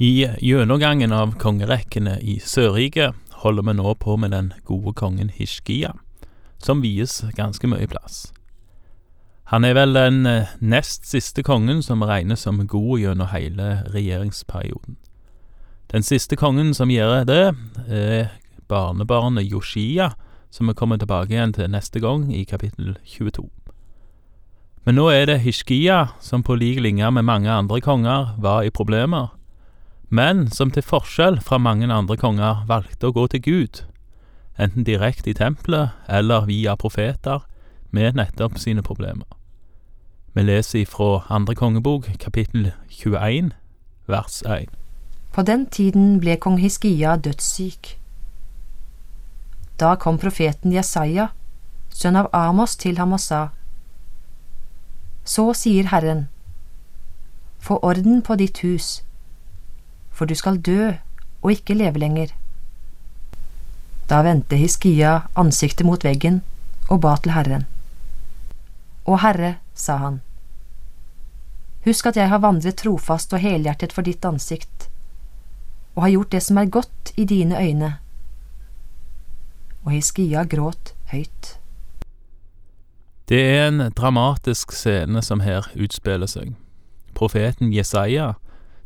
I gjennomgangen av kongerekkene i Sørriket holder vi nå på med den gode kongen Hishkia, som vies ganske mye plass. Han er vel den eh, nest siste kongen som regnes som god gjennom hele regjeringsperioden. Den siste kongen som gjør det, er barnebarnet Yoshia, som vi kommer tilbake igjen til neste gang, i kapittel 22. Men nå er det Hishkia, som på lik linje med mange andre konger var i problemer, men som til forskjell fra mange andre konger valgte å gå til Gud, enten direkte i tempelet eller via profeter, med nettopp sine problemer. Vi leser ifra andre kongebok, kapittel 21, vers 1. På den tiden ble kong Hiskia dødssyk. Da kom profeten Jesaja, sønn av Amos, til ham og sa, Så sier Herren, få orden på ditt hus for du skal dø og ikke leve lenger. Da vendte Hiskia ansiktet mot veggen og ba til Herren. Å Herre, sa han, husk at jeg har vandret trofast og helhjertet for ditt ansikt, og har gjort det som er godt i dine øyne. Og Hiskia gråt høyt. Det er en dramatisk scene som her utspiller seg. Profeten Jesaja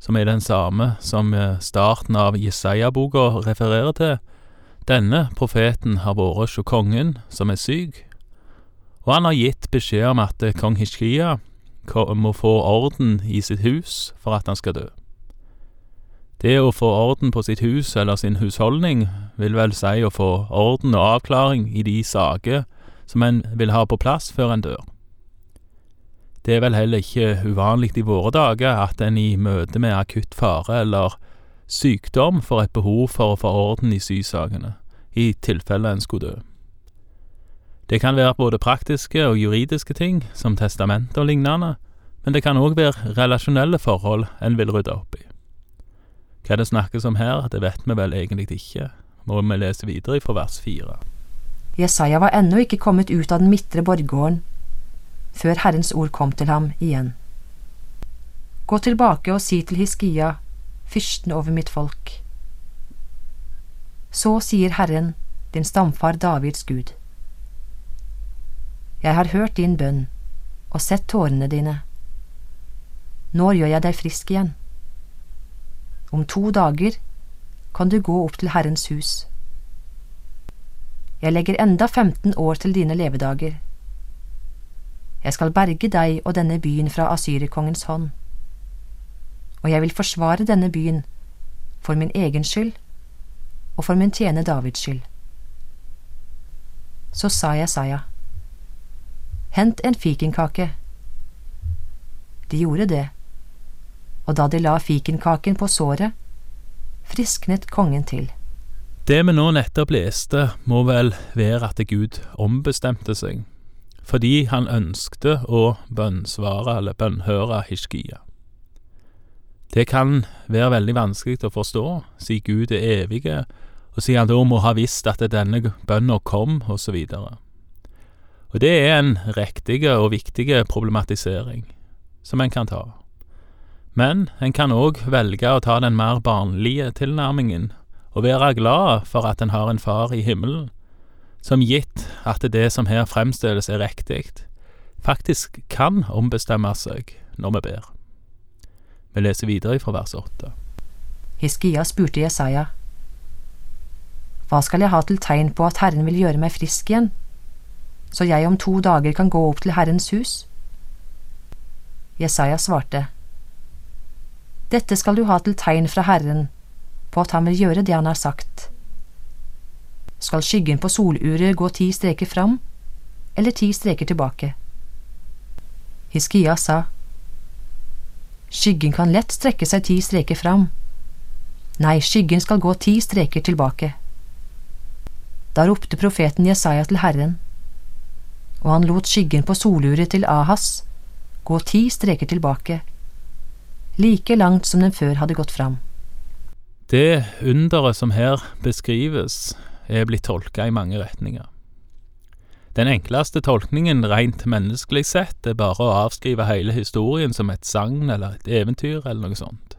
som er den samme som eh, starten av Jesaja-boka refererer til. Denne profeten har vært hos kongen, som er syk, og han har gitt beskjed om at eh, kong Hishkia må få orden i sitt hus for at han skal dø. Det å få orden på sitt hus eller sin husholdning vil vel si å få orden og avklaring i de saker som en vil ha på plass før en dør. Det er vel heller ikke uvanlig i våre dager at en i møte med akutt fare eller sykdom får et behov for å få orden i sysakene, i tilfelle en skulle dø. Det kan være både praktiske og juridiske ting, som testament og lignende, men det kan òg være relasjonelle forhold en vil rydde opp i. Hva det snakkes om her, det vet vi vel egentlig ikke, må vi lese videre fra vers fire. Jesaja var ennå ikke kommet ut av den midtre borggården før Herrens ord kom til ham igjen. Gå tilbake og si til Hiskia, fyrsten over mitt folk. Så sier Herren, din stamfar Davids Gud. Jeg har hørt din bønn og sett tårene dine. Nå gjør jeg deg frisk igjen. Om to dager kan du gå opp til Herrens hus. Jeg legger enda 15 år til dine levedager jeg skal berge deg og denne byen fra asyrerkongens hånd. Og jeg vil forsvare denne byen for min egen skyld og for min tjene Davids skyld. Så sa jeg Saya, hent en fikenkake. De gjorde det, og da de la fikenkaken på såret, frisknet kongen til. Det vi nå nettopp leste, må vel være at Gud ombestemte seg fordi han ønskte å bønnsvare eller bønnhøre Hishkia. Det kan være veldig vanskelig å forstå, siden Gud er evige, og siden han da må ha visst at denne bønna kom, osv. Og, og det er en riktig og viktig problematisering som en kan ta. Men en kan òg velge å ta den mer barnlige tilnærmingen, og være glad for at en har en far i himmelen som gitt at det som her fremstilles er riktig, faktisk kan ombestemme seg når vi ber. Vi leser videre fra vers 8. Hiskia spurte Jesaja, Hva skal jeg ha til tegn på at Herren vil gjøre meg frisk igjen, så jeg om to dager kan gå opp til Herrens hus? Jesaja svarte, Dette skal du ha til tegn fra Herren på at han vil gjøre det han har sagt skal skyggen på soluret gå ti streker fram, eller ti streker tilbake. Hiskia sa, Skyggen kan lett strekke seg ti streker fram. Nei, skyggen skal gå ti streker tilbake. Da ropte profeten Jesaja til Herren, og han lot skyggen på soluret til Ahas gå ti streker tilbake, like langt som den før hadde gått fram. Det underet som her beskrives, er blitt tolka i mange retninger. Den enkleste tolkningen rent menneskelig sett er bare å avskrive hele historien som et sagn eller et eventyr eller noe sånt.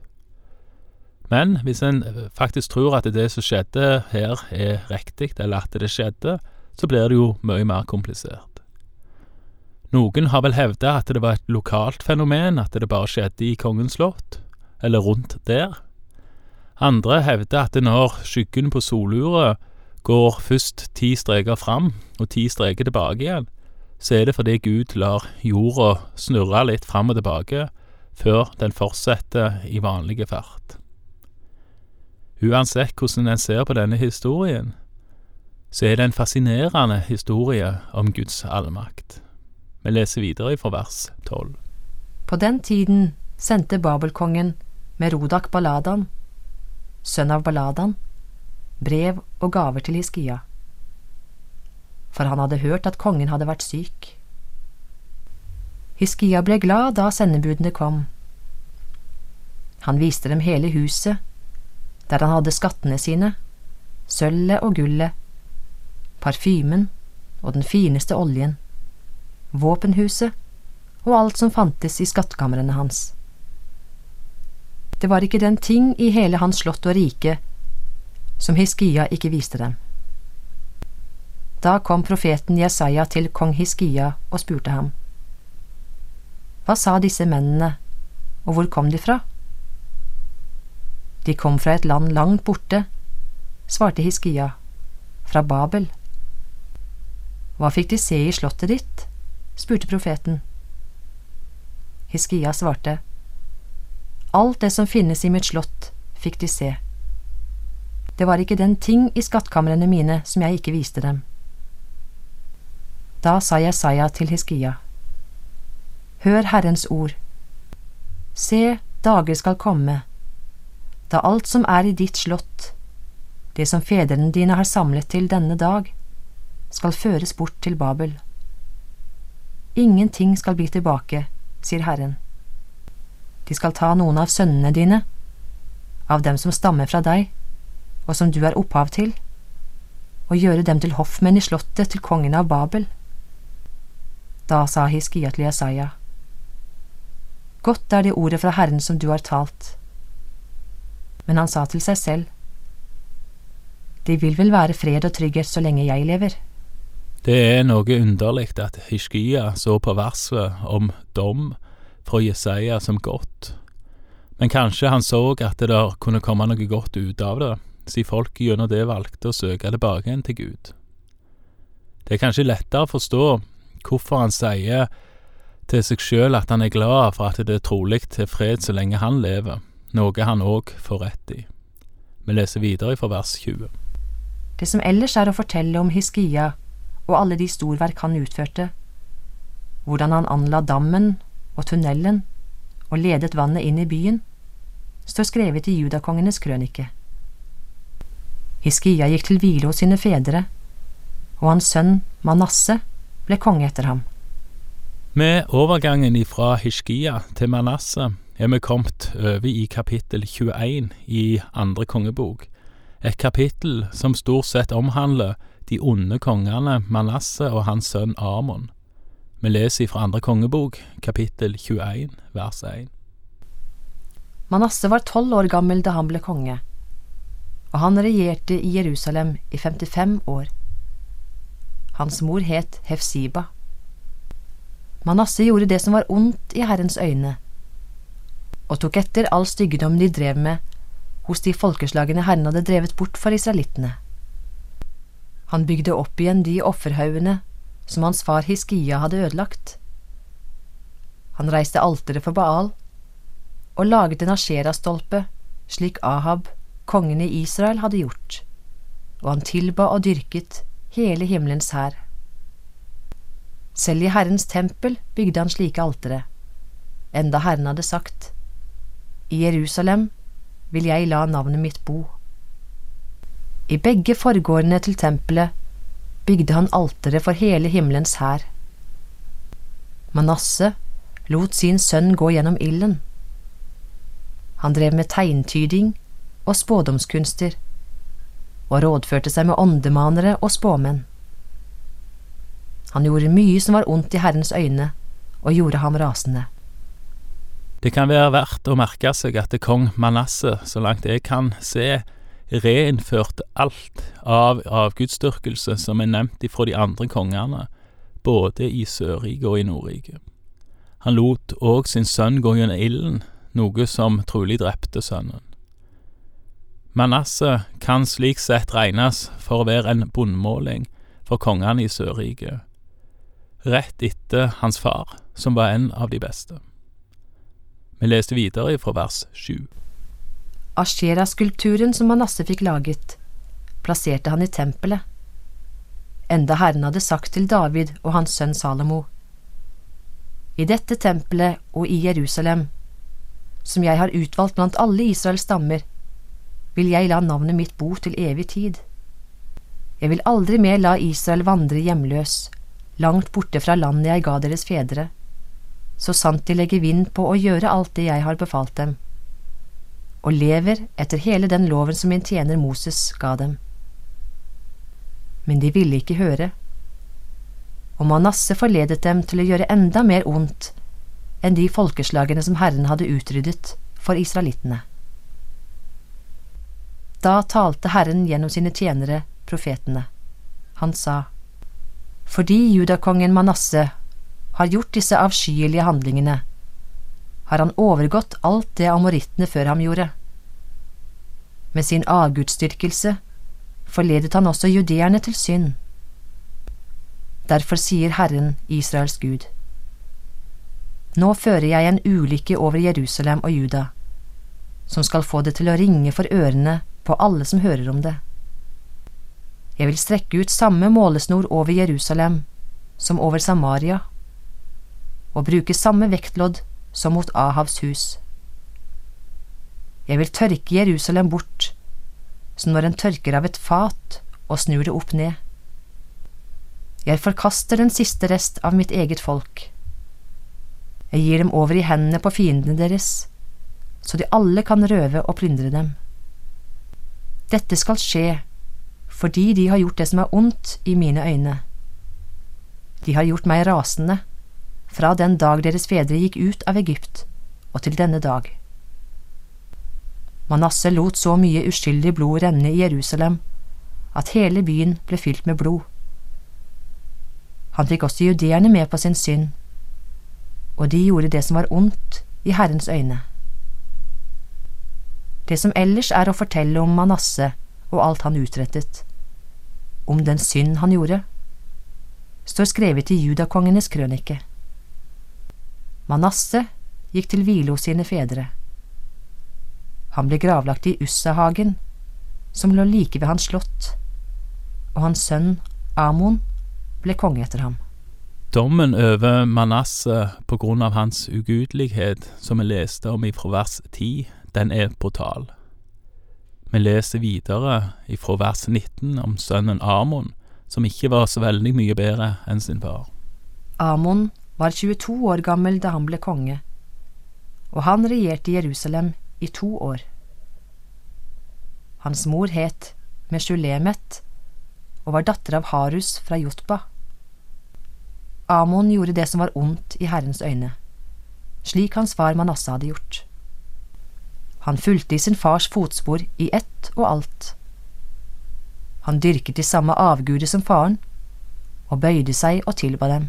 Men hvis en faktisk tror at det som skjedde her er riktig, eller at det skjedde, så blir det jo mye mer komplisert. Noen har vel hevda at det var et lokalt fenomen, at det bare skjedde i Kongens slott, eller rundt der. Andre hevder at når skyggen på soluret går først ti streker fram og ti streker tilbake igjen, så er det fordi Gud lar jorda snurre litt fram og tilbake før den fortsetter i vanlige fart. Uansett hvordan en ser på denne historien, så er det en fascinerende historie om Guds allmakt. Vi leser videre fra vers tolv. På den tiden sendte Babelkongen Merodak Baladan, sønn av Baladan, brev og gaver til Hiskia, for han hadde hørt at kongen hadde vært syk. Hiskia ble glad da sendebudene kom. Han viste dem hele huset, der han hadde skattene sine, sølvet og gullet, parfymen og den fineste oljen, våpenhuset og alt som fantes i skattkamrene hans. Det var ikke den ting i hele hans slott og rike som Hiskia ikke viste dem. Da kom profeten Jesaja til kong Hiskia og spurte ham. Hva sa disse mennene, og hvor kom de fra? De kom fra et land langt borte, svarte Hiskia, fra Babel. Hva fikk de se i slottet ditt? spurte profeten. Hiskia svarte, Alt det som finnes i mitt slott, fikk de se. Det var ikke den ting i skattkamrene mine som jeg ikke viste dem. Da sa Jesaja til Hiskia, Hør Herrens ord. Se, dager skal komme, da alt som er i ditt slott, det som fedrene dine har samlet til denne dag, skal føres bort til Babel. Ingenting skal bli tilbake, sier Herren. De skal ta noen av sønnene dine, av dem som stammer fra deg, og som du er opphav til, og gjøre dem til hoffmenn i slottet til kongen av Babel. Da sa Hiskia til Jesaja, Godt er det ordet fra Herren som du har talt. Men han sa til seg selv, Det vil vel være fred og trygghet så lenge jeg lever. Det er noe underlig at Hiskia så på verset om dom fra Jesaja som godt, men kanskje han så at det der kunne komme noe godt ut av det, siden folk gjennom det valgte å søke tilbake igjen til Gud. Det er kanskje lettere å forstå hvorfor han sier til seg sjøl at han er glad for at det er trolig til fred så lenge han lever, noe han òg får rett i. Vi leser videre fra vers 20. Det som ellers er å fortelle om Hiskia og alle de storverk han utførte, hvordan han anla dammen og tunnelen og ledet vannet inn i byen, står skrevet i judakongenes krønike. Hiskia gikk til hvile hos sine fedre, og hans sønn Manasse ble konge etter ham. Med overgangen ifra Hiskia til Manasse er vi kommet over i kapittel 21 i andre kongebok, et kapittel som stort sett omhandler de onde kongene Manasse og hans sønn Amon. Vi leser fra andre kongebok, kapittel 21, vers 1. Manasse var tolv år gammel da han ble konge, og han regjerte i Jerusalem i 55 år. Hans mor het Hefsiba. Manasse gjorde det som var ondt i Herrens øyne, og tok etter all styggedom de drev med hos de folkeslagene Herren hadde drevet bort for israelittene. Han bygde opp igjen de offerhaugene som hans far Hiskia hadde ødelagt. Han reiste alteret for Baal og laget en asherastolpe slik Ahab, kongen i Israel, hadde gjort, og han tilba og dyrket hele himmelens hær. Selv i Herrens tempel bygde han slike altere, enda Herren hadde sagt, I Jerusalem vil jeg la navnet mitt bo. I begge forgårdene til tempelet bygde han altere for hele himmelens hær. Manasse lot sin sønn gå gjennom ilden. Han drev med tegntyding og spådomskunster, og rådførte seg med åndemanere og spåmenn. Han gjorde mye som var ondt i Herrens øyne, og gjorde ham rasende. Det kan være verdt å merke seg at kong Manasseh, så langt jeg kan se, reinnførte alt av avgudsdyrkelse som er nevnt ifra de andre kongene, både i Sørriket og i Nordriket. Han lot òg sin sønn gå gjennom ilden, noe som trolig drepte sønnen. Manasseh kan slik sett regnes for å være en bunnmåling for kongene i Sørriket, rett etter hans far, som var en av de beste. Vi leste videre fra vers sju. Ashera-skulpturen som Manasseh fikk laget, plasserte han i tempelet, enda Herren hadde sagt til David og hans sønn Salomo. I dette tempelet og i Jerusalem, som jeg har utvalgt blant alle Israels stammer, vil jeg la navnet mitt bo til evig tid. Jeg vil aldri mer la Israel vandre hjemløs, langt borte fra landet jeg ga deres fedre, så sant de legger vind på å gjøre alt det jeg har befalt dem, og lever etter hele den loven som min tjener Moses ga dem. Men de ville ikke høre, og Manasseh forledet dem til å gjøre enda mer ondt enn de folkeslagene som Herren hadde utryddet for israelittene. Da talte Herren gjennom sine tjenere, profetene. Han sa, Fordi judakongen Manasseh har gjort disse avskyelige handlingene, har han overgått alt det amorittene før ham gjorde. Med sin avgudsdyrkelse forledet han også judeerne til synd. Derfor sier Herren, Israels Gud, Nå fører jeg en ulykke over Jerusalem og Juda, som skal få det til å ringe for ørene på alle som hører om det. Jeg vil strekke ut samme målesnor over Jerusalem som over Samaria og bruke samme vektlodd som mot Ahavs hus. Jeg vil tørke Jerusalem bort, som når en tørker av et fat og snur det opp ned. Jeg forkaster den siste rest av mitt eget folk. Jeg gir dem over i hendene på fiendene deres, så de alle kan røve og plyndre dem. Dette skal skje fordi de har gjort det som er ondt i mine øyne. De har gjort meg rasende fra den dag deres fedre gikk ut av Egypt og til denne dag. Manasseh lot så mye uskyldig blod renne i Jerusalem at hele byen ble fylt med blod. Han fikk også judeerne med på sin synd, og de gjorde det som var ondt i Herrens øyne. Det som ellers er å fortelle om Manasseh og alt han utrettet, om den synd han gjorde, står skrevet i judakongenes krønike. Manasseh gikk til hvile hos sine fedre. Han ble gravlagt i Ussahagen, som lå like ved hans slott, og hans sønn Amon ble konge etter ham. Dommen over Manasseh på grunn av hans ugudelighet, som vi leste om ifra vers 10, den er brutal. Vi leser videre ifra vers 19 om sønnen Amon, som ikke var så veldig mye bedre enn sin far. Amon var 22 år gammel da han ble konge, og han regjerte Jerusalem i to år. Hans mor het Meshulemet og var datter av Harus fra Jotba. Amon gjorde det som var ondt i Herrens øyne, slik hans far Manasseh hadde gjort. Han fulgte i sin fars fotspor i ett og alt. Han dyrket de samme avguder som faren, og bøyde seg og tilba dem.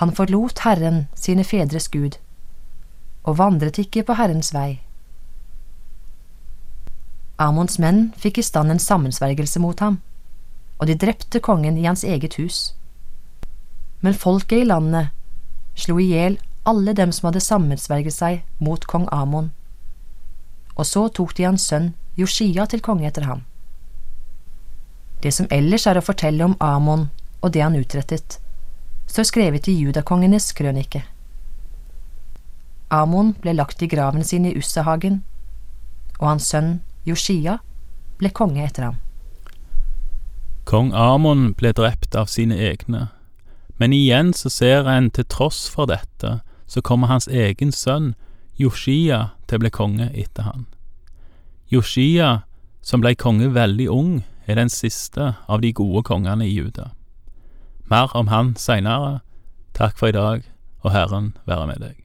Han forlot Herren, sine fedres Gud, og vandret ikke på Herrens vei. Amons menn fikk i stand en sammensvergelse mot ham, og de drepte kongen i hans eget hus. Men folket i landet slo i hjel alle dem som hadde sammensverget seg mot kong Amon, og så tok de hans sønn Joshia til konge etter ham. Det som ellers er å fortelle om Amon og det han utrettet, står skrevet i judakongenes krønike. Amon ble lagt i graven sin i Ussahagen, og hans sønn Joshia ble konge etter ham. Kong Amon ble drept av sine egne, men igjen så ser en til tross for dette, så kommer hans egen sønn Joshia til å bli konge etter han. Joshia, som ble konge veldig ung, er den siste av de gode kongene i Juda. Mer om han seinere. Takk for i dag, og Herren være med deg.